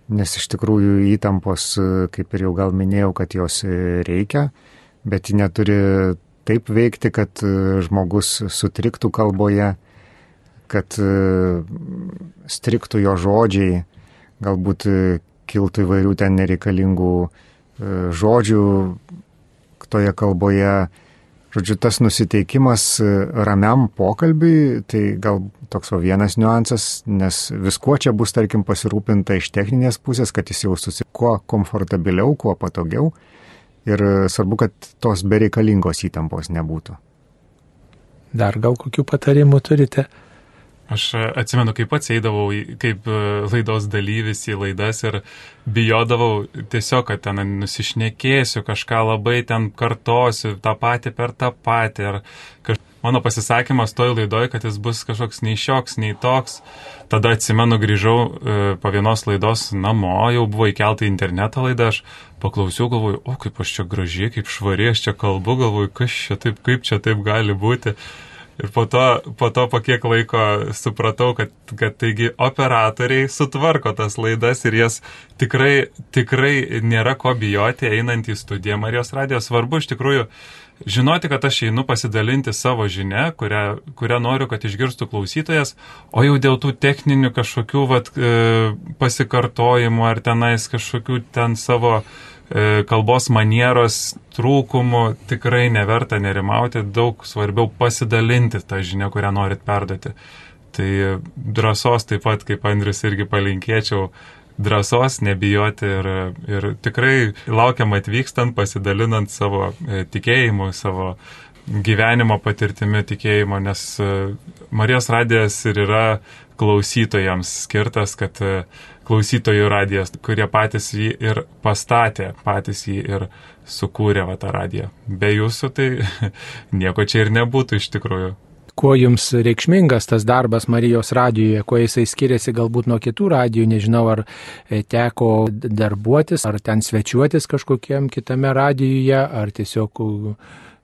Nes iš tikrųjų įtampos, kaip ir jau gal minėjau, kad jos reikia, bet ji neturi taip veikti, kad žmogus sutriktų kalboje, kad striktų jo žodžiai, galbūt kiltų įvairių ten nereikalingų žodžių toje kalboje, Žodžiu, tas nusiteikimas e, ramiam pokalbiui, tai gal toks va vienas niuansas, nes viskuo čia bus, tarkim, pasirūpinta iš techninės pusės, kad jis jaustųsi kuo komfortabiliau, kuo patogiau. Ir e, svarbu, kad tos bereikalingos įtampos nebūtų. Dar gal kokių patarimų turite? Aš e, atsimenu, kaip pats eidavau kaip e, laidos dalyvis į laidas ir bijodavau tiesiog, kad ten nusišnekėsiu, kažką labai ten kartosiu, tą patį per tą patį. Ir kaž... mano pasisakymas toj laidoj, kad jis bus kažkoks nei šioks, nei toks. Tada atsimenu, grįžau e, po vienos laidos namo, jau buvo įkelta į interneto laidą, aš paklausiau, galvoju, o kaip aš čia gražiai, kaip švariai aš čia kalbu, galvoju, kas čia taip, kaip čia taip gali būti. Ir po to, po to po kiek laiko supratau, kad, kad taigi operatoriai sutvarko tas laidas ir jas tikrai, tikrai nėra ko bijoti einant į studiją Marijos radijos. Svarbu iš tikrųjų žinoti, kad aš einu pasidalinti savo žinę, kurią, kurią noriu, kad išgirstų klausytojas, o jau dėl tų techninių kažkokių vat, e, pasikartojimų ar tenais kažkokių ten savo kalbos manieros trūkumų tikrai neverta nerimauti, daug svarbiau pasidalinti tą žinią, kurią norit perduoti. Tai drąsos taip pat, kaip Andrius irgi palinkėčiau, drąsos nebijoti ir, ir tikrai laukiam atvykstant, pasidalinant savo e, tikėjimu, savo gyvenimo patirtimi tikėjimo, nes e, Marijos radijas ir yra klausytojams skirtas, kad klausytojų radijas, kurie patys jį ir pastatė, patys jį ir sukūrė va tą radiją. Be jūsų tai nieko čia ir nebūtų iš tikrųjų. Kuo jums reikšmingas tas darbas Marijos radijoje, kuo jisai skiriasi galbūt nuo kitų radijų, nežinau, ar e, teko darbuotis, ar ten svečiuotis kažkokiam kitame radijuje, ar tiesiog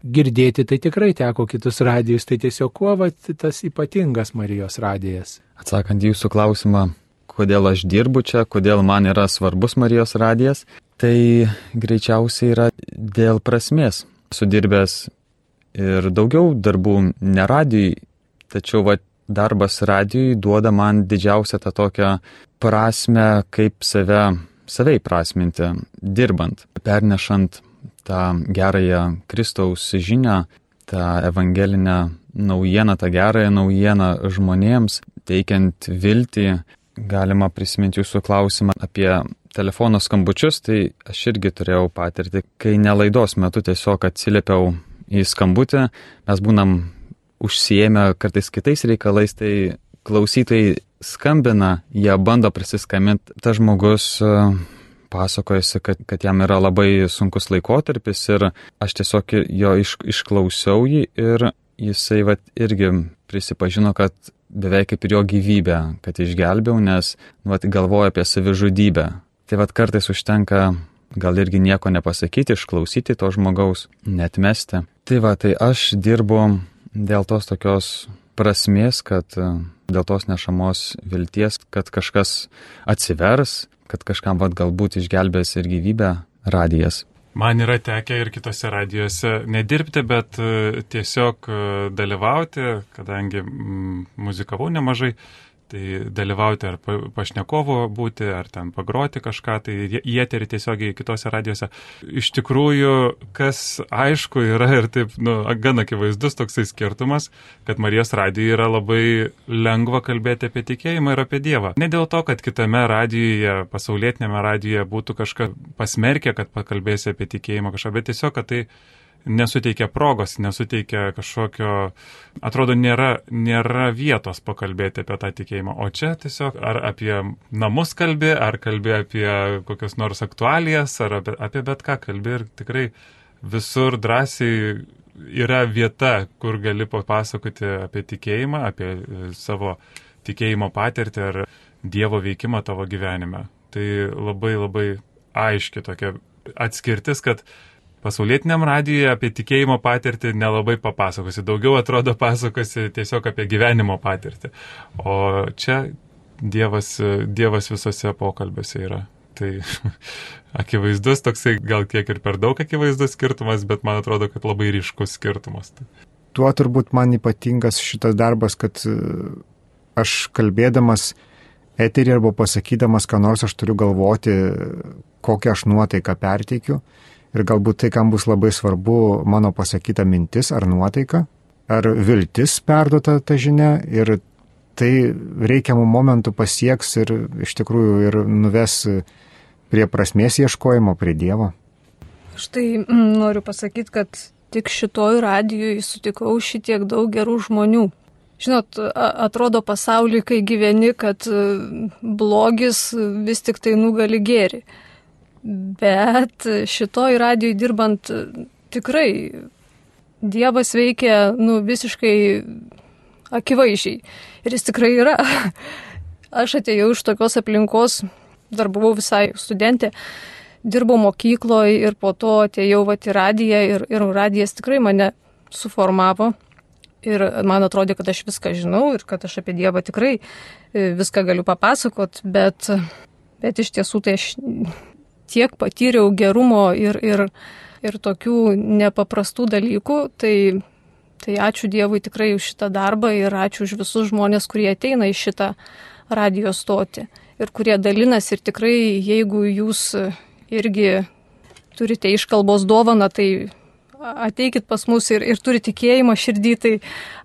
girdėti, tai tikrai teko kitus radijus, tai tiesiog kuo va, tas ypatingas Marijos radijas. Atsakant jūsų klausimą, kodėl aš dirbu čia, kodėl man yra svarbus Marijos radijas, tai greičiausiai yra dėl prasmės. Sudirbęs ir daugiau darbų ne radijui, tačiau va, darbas radijui duoda man didžiausią tą tokią prasme, kaip save, savai prasminti, dirbant, pernešant tą gerąją Kristaus žinią, tą evangelinę naujieną, tą gerąją naujieną žmonėms, teikiant viltį, galima prisiminti jūsų klausimą apie telefono skambučius, tai aš irgi turėjau patirtį, kai nelaidos metu tiesiog atsiliepiau į skambutį, mes būnam užsiemę kartais kitais reikalais, tai klausytojai skambina, jie bando prisiskambinti, tas žmogus e, pasakojasi, kad, kad jam yra labai sunkus laikotarpis ir aš tiesiog jo iš, išklausiau jį ir jisai vat, irgi prisipažino, kad beveik kaip ir jo gyvybę, kad išgelbėjau, nes nu, vat, galvoju apie savižudybę. Tai vad kartais užtenka gal irgi nieko nepasakyti, išklausyti to žmogaus, netmesti. Tai va, tai aš dirbu dėl tos tokios prasmės, kad dėl tos nešamos vilties, kad kažkas atsivers, kad kažkam vad galbūt išgelbės ir gyvybę radijas. Man yra tekę ir kitose radijose nedirbti, bet e, tiesiog e, dalyvauti, kadangi muzikavau nemažai, Tai dalyvauti ar pašnekovo būti, ar ten pagroti kažką, tai į eterį tiesiogiai kitose radijose. Iš tikrųjų, kas aišku yra ir taip, nu, gan akivaizdus toksai skirtumas, kad Marijos radijoje yra labai lengva kalbėti apie tikėjimą ir apie Dievą. Ne dėl to, kad kitame radijoje, pasaulietinėme radijoje būtų kažką pasmerkę, kad pakalbėsi apie tikėjimą kažką, bet tiesiog, kad tai nesuteikia progos, nesuteikia kažkokio, atrodo, nėra, nėra vietos pakalbėti apie tą tikėjimą. O čia tiesiog ar apie namus kalbi, ar kalbi apie kokias nors aktualijas, ar apie, apie bet ką kalbi ir tikrai visur drąsiai yra vieta, kur gali papasakoti apie tikėjimą, apie savo tikėjimo patirtį ar Dievo veikimą tavo gyvenime. Tai labai labai aiški tokia atskirtis, kad pasaulietiniam radijui apie tikėjimo patirtį nelabai papasakosi. Daugiau atrodo pasakosi tiesiog apie gyvenimo patirtį. O čia Dievas, dievas visose pokalbėse yra. Tai akivaizdus toksai, gal kiek ir per daug akivaizdus skirtumas, bet man atrodo, kad labai ryškus skirtumas. Tuo turbūt man ypatingas šitas darbas, kad aš kalbėdamas eterį arba pasakydamas, ką nors aš turiu galvoti, kokią aš nuotaiką perteikiu. Ir galbūt tai, kam bus labai svarbu mano pasakyta mintis ar nuotaika, ar viltis perduota ta žinia ir tai reikiamų momentų pasieks ir iš tikrųjų ir nuves prie prasmės ieškojimo, prie Dievo. Štai noriu pasakyti, kad tik šitoj radijui sutikau šitiek daug gerų žmonių. Žinot, atrodo pasauliui, kai gyveni, kad e, blogis vis tik tai nugali gėri. Bet šitoj radijui dirbant tikrai Dievas veikia nu, visiškai akivaizdžiai. Ir jis tikrai yra. Aš atėjau iš tokios aplinkos, dar buvau visai studentė, dirbau mokykloje ir po to atėjau vat į radiją ir, ir radijas tikrai mane suformavo. Ir man atrodė, kad aš viską žinau ir kad aš apie Dievą tikrai e, viską galiu papasakot, bet, bet iš tiesų tai aš tiek patyriau gerumo ir, ir, ir tokių nepaprastų dalykų, tai, tai ačiū Dievui tikrai už šitą darbą ir ačiū už visus žmonės, kurie ateina į šitą radio stotį ir kurie dalinasi ir tikrai jeigu jūs irgi turite iškalbos dovaną, tai ateikit pas mus ir, ir turi tikėjimą širdį, tai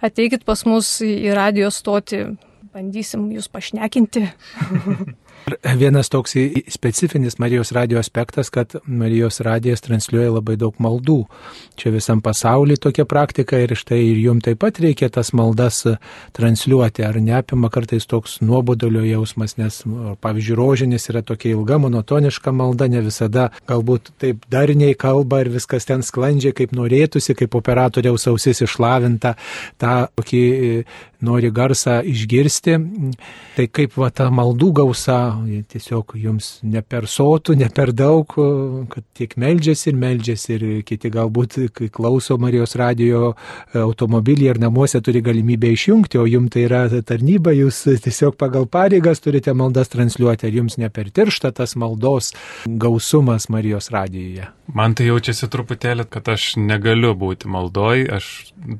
ateikit pas mus į radio stotį, bandysim jūs pašnekinti. Vienas toks specifinis Marijos radio aspektas, kad Marijos radijas transliuoja labai daug maldų. Čia visam pasauliu tokia praktika ir štai ir jum taip pat reikia tas maldas transliuoti. Ar neapima kartais toks nuobodulio jausmas, nes, pavyzdžiui, rožinis yra tokia ilga, monotoniška malda, ne visada galbūt taip darniai kalba ir viskas ten sklandžiai, kaip norėtųsi, kaip operatoriaus ausis išlavinta, tą tokį nori garsą išgirsti. Tai kaip va ta maldų gausa, tiesiog jums ne per sotų, ne per daug, kad tiek meldžiasi ir meldžiasi ir kiti galbūt, klauso Marijos radio automobilį ar namuose turi galimybę išjungti, o jums tai yra tarnyba, jūs tiesiog pagal pareigas turite maldas transliuoti, ar jums ne per tiršta tas maldos gausumas Marijos radijoje. Man tai jaučiasi truputėlį, kad aš negaliu būti maldoj, aš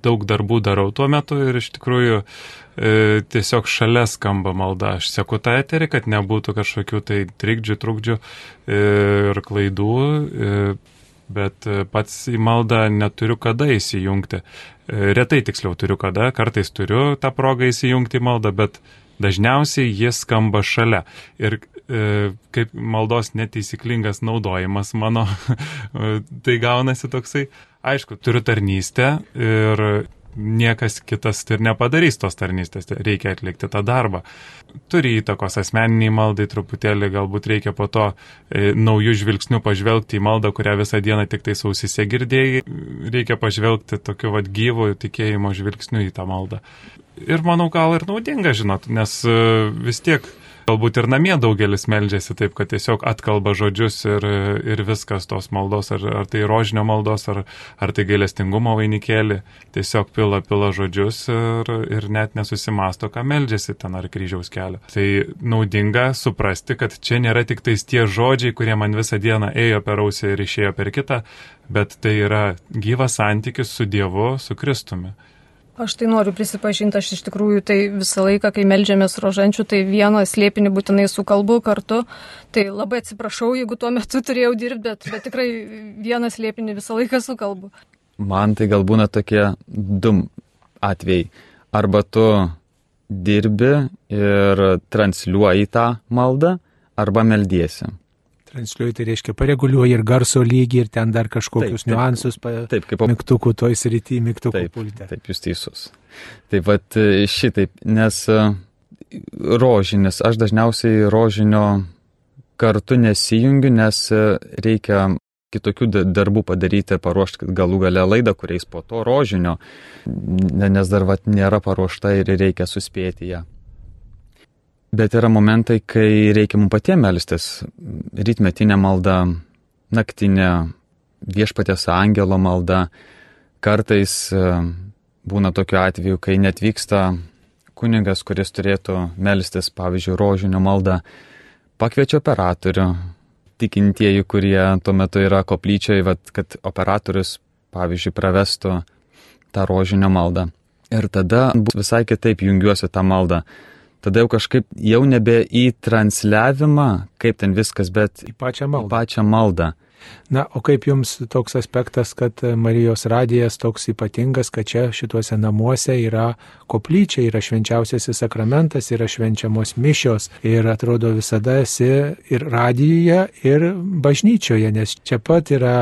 daug darbų darau tuo metu ir iš tikrųjų e, tiesiog šalia skamba malda. Aš sėku tą eterį, kad nebūtų kažkokių tai trikdžių, trukdžių e, ir klaidų, e, bet pats į maldą neturiu kada įsijungti. E, retai tiksliau turiu kada, kartais turiu tą progą įsijungti į maldą, bet dažniausiai jis skamba šalia. Ir e, kaip maldos neteisyklingas naudojimas mano, tai gaunasi toksai, aišku, turiu tarnystę ir niekas kitas ir nepadarys tos tarnystės, reikia atlikti tą darbą. Turi įtakos asmeniniai maldai, truputėlį galbūt reikia po to e, naujų žvilgsnių pažvelgti į maldą, kurią visą dieną tik tai sausise girdėjai, reikia pažvelgti tokiu vad gyvų tikėjimo žvilgsniu į tą maldą. Ir manau, gal ir naudinga, žinot, nes e, vis tiek Galbūt ir namie daugelis meldžiasi taip, kad tiesiog atkalba žodžius ir, ir viskas tos maldos, ar, ar tai rožinio maldos, ar, ar tai gailestingumo vainikėlį, tiesiog pila pila žodžius ir, ir net nesusimasto, ką meldžiasi ten ar kryžiaus kelią. Tai naudinga suprasti, kad čia nėra tik tais tie žodžiai, kurie man visą dieną ėjo per ausį ir išėjo per kitą, bet tai yra gyvas santykis su Dievu, su Kristumi. Aš tai noriu prisipažinti, aš iš tikrųjų tai visą laiką, kai melžiamės rožančių, tai vieną slėpinį būtinai sukalbu kartu. Tai labai atsiprašau, jeigu tuo metu turėjau dirbti, bet, bet tikrai vieną slėpinį visą laiką sukalbu. Man tai gal būna tokie du atvejai. Arba tu dirbi ir transliuoji tą maldą, arba meldiesi. Transliuoji, tai reiškia pareguliuoji ir garso lygį, ir ten dar kažkokius taip, niuansus, pa, taip, kaip mygtukų toj srity, mygtukų taip, pulte. Taip, jūs teisus. Taip pat e, šitaip, nes e, rožinis, aš dažniausiai rožinio kartu nesijungiu, nes e, reikia kitokių darbų padaryti, paruošti galų gale laidą, kuriais po to rožinio, nes dar vat nėra paruošta ir reikia suspėti ją. Bet yra momentai, kai reikia mums patiems melstis. Rytmetinė malda, naktinė, viešpatės angelo malda. Kartais e, būna tokiu atveju, kai netvyksta kunigas, kuris turėtų melstis, pavyzdžiui, rožinio maldą, pakviečia operatorių, tikintieji, kurie tuo metu yra koplyčioje, vat, kad operatorius, pavyzdžiui, pravestų tą rožinio maldą. Ir tada visai kitaip jungiuosi tą maldą tada jau kažkaip jau nebe į transliavimą, kaip ten viskas, bet į pačią maldą. Į pačią maldą. Na, o kaip jums toks aspektas, kad Marijos radijas toks ypatingas, kad čia šituose namuose yra koplyčia, yra švenčiausiasis sakramentas, yra švenčiamos mišios ir atrodo visada esi ir radijoje, ir bažnyčioje, nes čia pat yra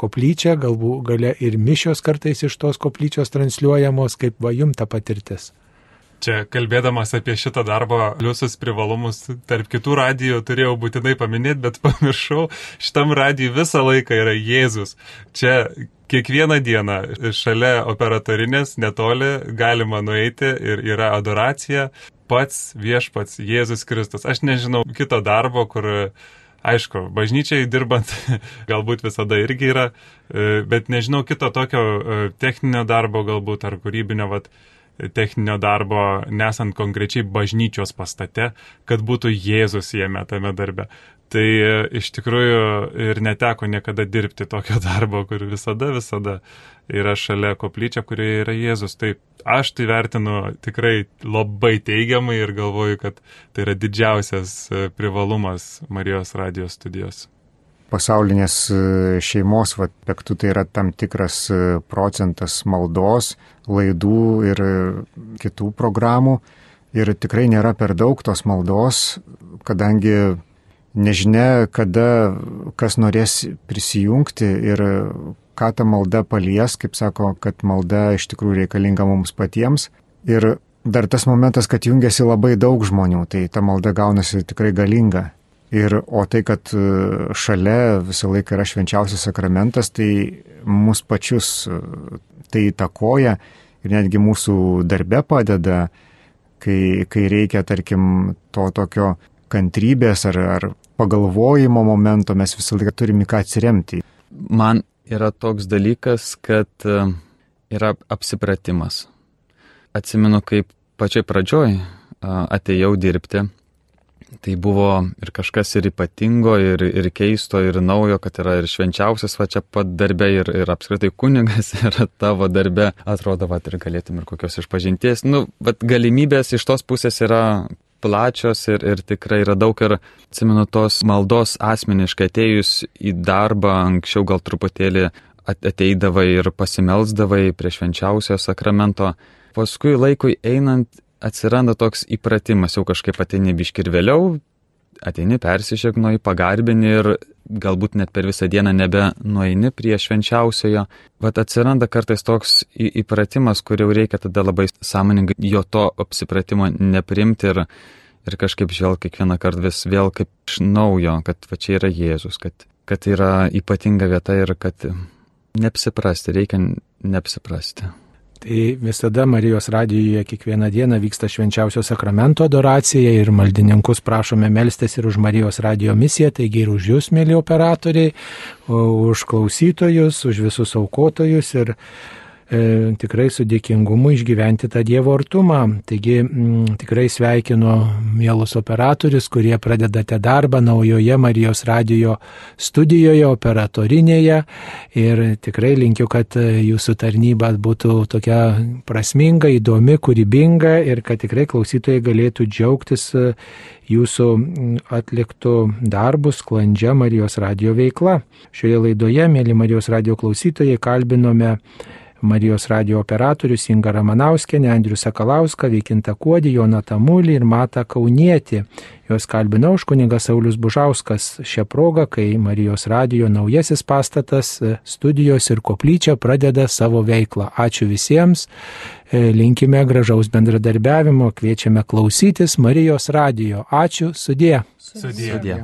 koplyčia, galbūt gale ir mišios kartais iš tos koplyčios transliuojamos, kaip va jum ta patirtis. Čia kalbėdamas apie šitą darbą, pliusus privalumus, tarp kitų radijų turėjau būtinai paminėti, bet pamiršau, šitam radijui visą laiką yra Jėzus. Čia kiekvieną dieną šalia operatorinės netoli galima nueiti ir yra adoracija, pats viešpats Jėzus Kristus. Aš nežinau kito darbo, kur aišku, bažnyčiai dirbant galbūt visada irgi yra, e, bet nežinau kito tokio e, techninio darbo galbūt ar kūrybinio, vat, techninio darbo, nesant konkrečiai bažnyčios pastate, kad būtų Jėzus jame tame darbe. Tai e, iš tikrųjų ir neteko niekada dirbti tokio darbo, kur visada, visada yra šalia koplyčia, kurioje yra Jėzus. Tai aš tai vertinu tikrai labai teigiamai ir galvoju, kad tai yra didžiausias e, privalumas Marijos radijos studijos pasaulinės e, šeimos aspektų, tai yra tam tikras e, procentas maldos, laidų ir e, kitų programų. Ir tikrai nėra per daug tos maldos, kadangi nežinia, kada kas norės prisijungti ir ką ta malda palies, kaip sako, kad malda iš tikrųjų reikalinga mums patiems. Ir dar tas momentas, kad jungiasi labai daug žmonių, tai ta malda gaunasi tikrai galinga. Ir, o tai, kad e, šalia visą laiką yra švenčiausias sakramentas, tai mus pačius e, tai įtakoja ir netgi mūsų darbe padeda, kai, kai reikia, tarkim, to tokio kantrybės ar, ar pagalvojimo momento, mes visą laiką turime ką atsiremti. Man yra toks dalykas, kad e, yra apsipratimas. Atsimenu, kaip pačioj pradžioj atėjau dirbti Tai buvo ir kažkas ir ypatingo, ir, ir keisto, ir naujo, kad yra ir švenčiausias va čia pat darbe, ir, ir apskritai kunigas yra tavo darbe. Atrodo, va ir galėtum ir kokios išpažinties. Nu, va galimybės iš tos pusės yra plačios ir, ir tikrai yra daug ir, atsimenu, tos maldos asmeniškai atėjus į darbą, anksčiau gal truputėlį ateidavai ir pasimelsdavai prie švenčiausio sakramento. Paskui laikui einant atsiranda toks įpratimas, jau kažkaip ateini biškir vėliau, ateini persišėgnoji, pagarbini ir galbūt net per visą dieną nebe nueini prie švenčiausiojo. Vat atsiranda kartais toks įpratimas, kur jau reikia tada labai sąmoningai jo to apsipratimo neprimti ir, ir kažkaip žvelg kiekvieną kartą vis vėl kaip iš naujo, kad va čia yra Jėzus, kad, kad yra ypatinga vieta ir kad neapsiprasti, reikia neapsiprasti. Tai visada Marijos radijoje kiekvieną dieną vyksta švenčiausio sakramento adoracija ir maldininkus prašome melstis ir už Marijos radijo misiją, taigi ir už jūs, mėly operatoriai, už klausytojus, už visus aukotojus ir e, tikrai su dėkingumu išgyventi tą Dievo artumą. Taigi m, mm, tikrai sveikinu mielus operatorius, kurie pradedate darbą naujoje Marijos radijo studijoje, operatorinėje ir tikrai linkiu, kad jūsų tarnyba būtų tokia prasminga, įdomi, kūrybinga ir kad tikrai klausytojai galėtų džiaugtis jūsų mm, atliktų darbų sklandžia Marijos radio veikla. Šioje laidoje, mėly Marijos radio klausytojai, kalbinome Marijos radio operatorius Inga Ramanauskenė, Andrius Sakalauską, Vykinta Kuodį, Joną Tamulį ir Matą Kaunietį. Jos kalbinau už kunigas Saulis Bužauskas šią progą, kai Marijos radio naujasis pastatas, studijos ir koplyčia pradeda savo veiklą. Ačiū visiems, e, linkime gražaus bendradarbiavimo, kviečiame klausytis Marijos radio. Ačiū, sudė. Sudie. Sudie.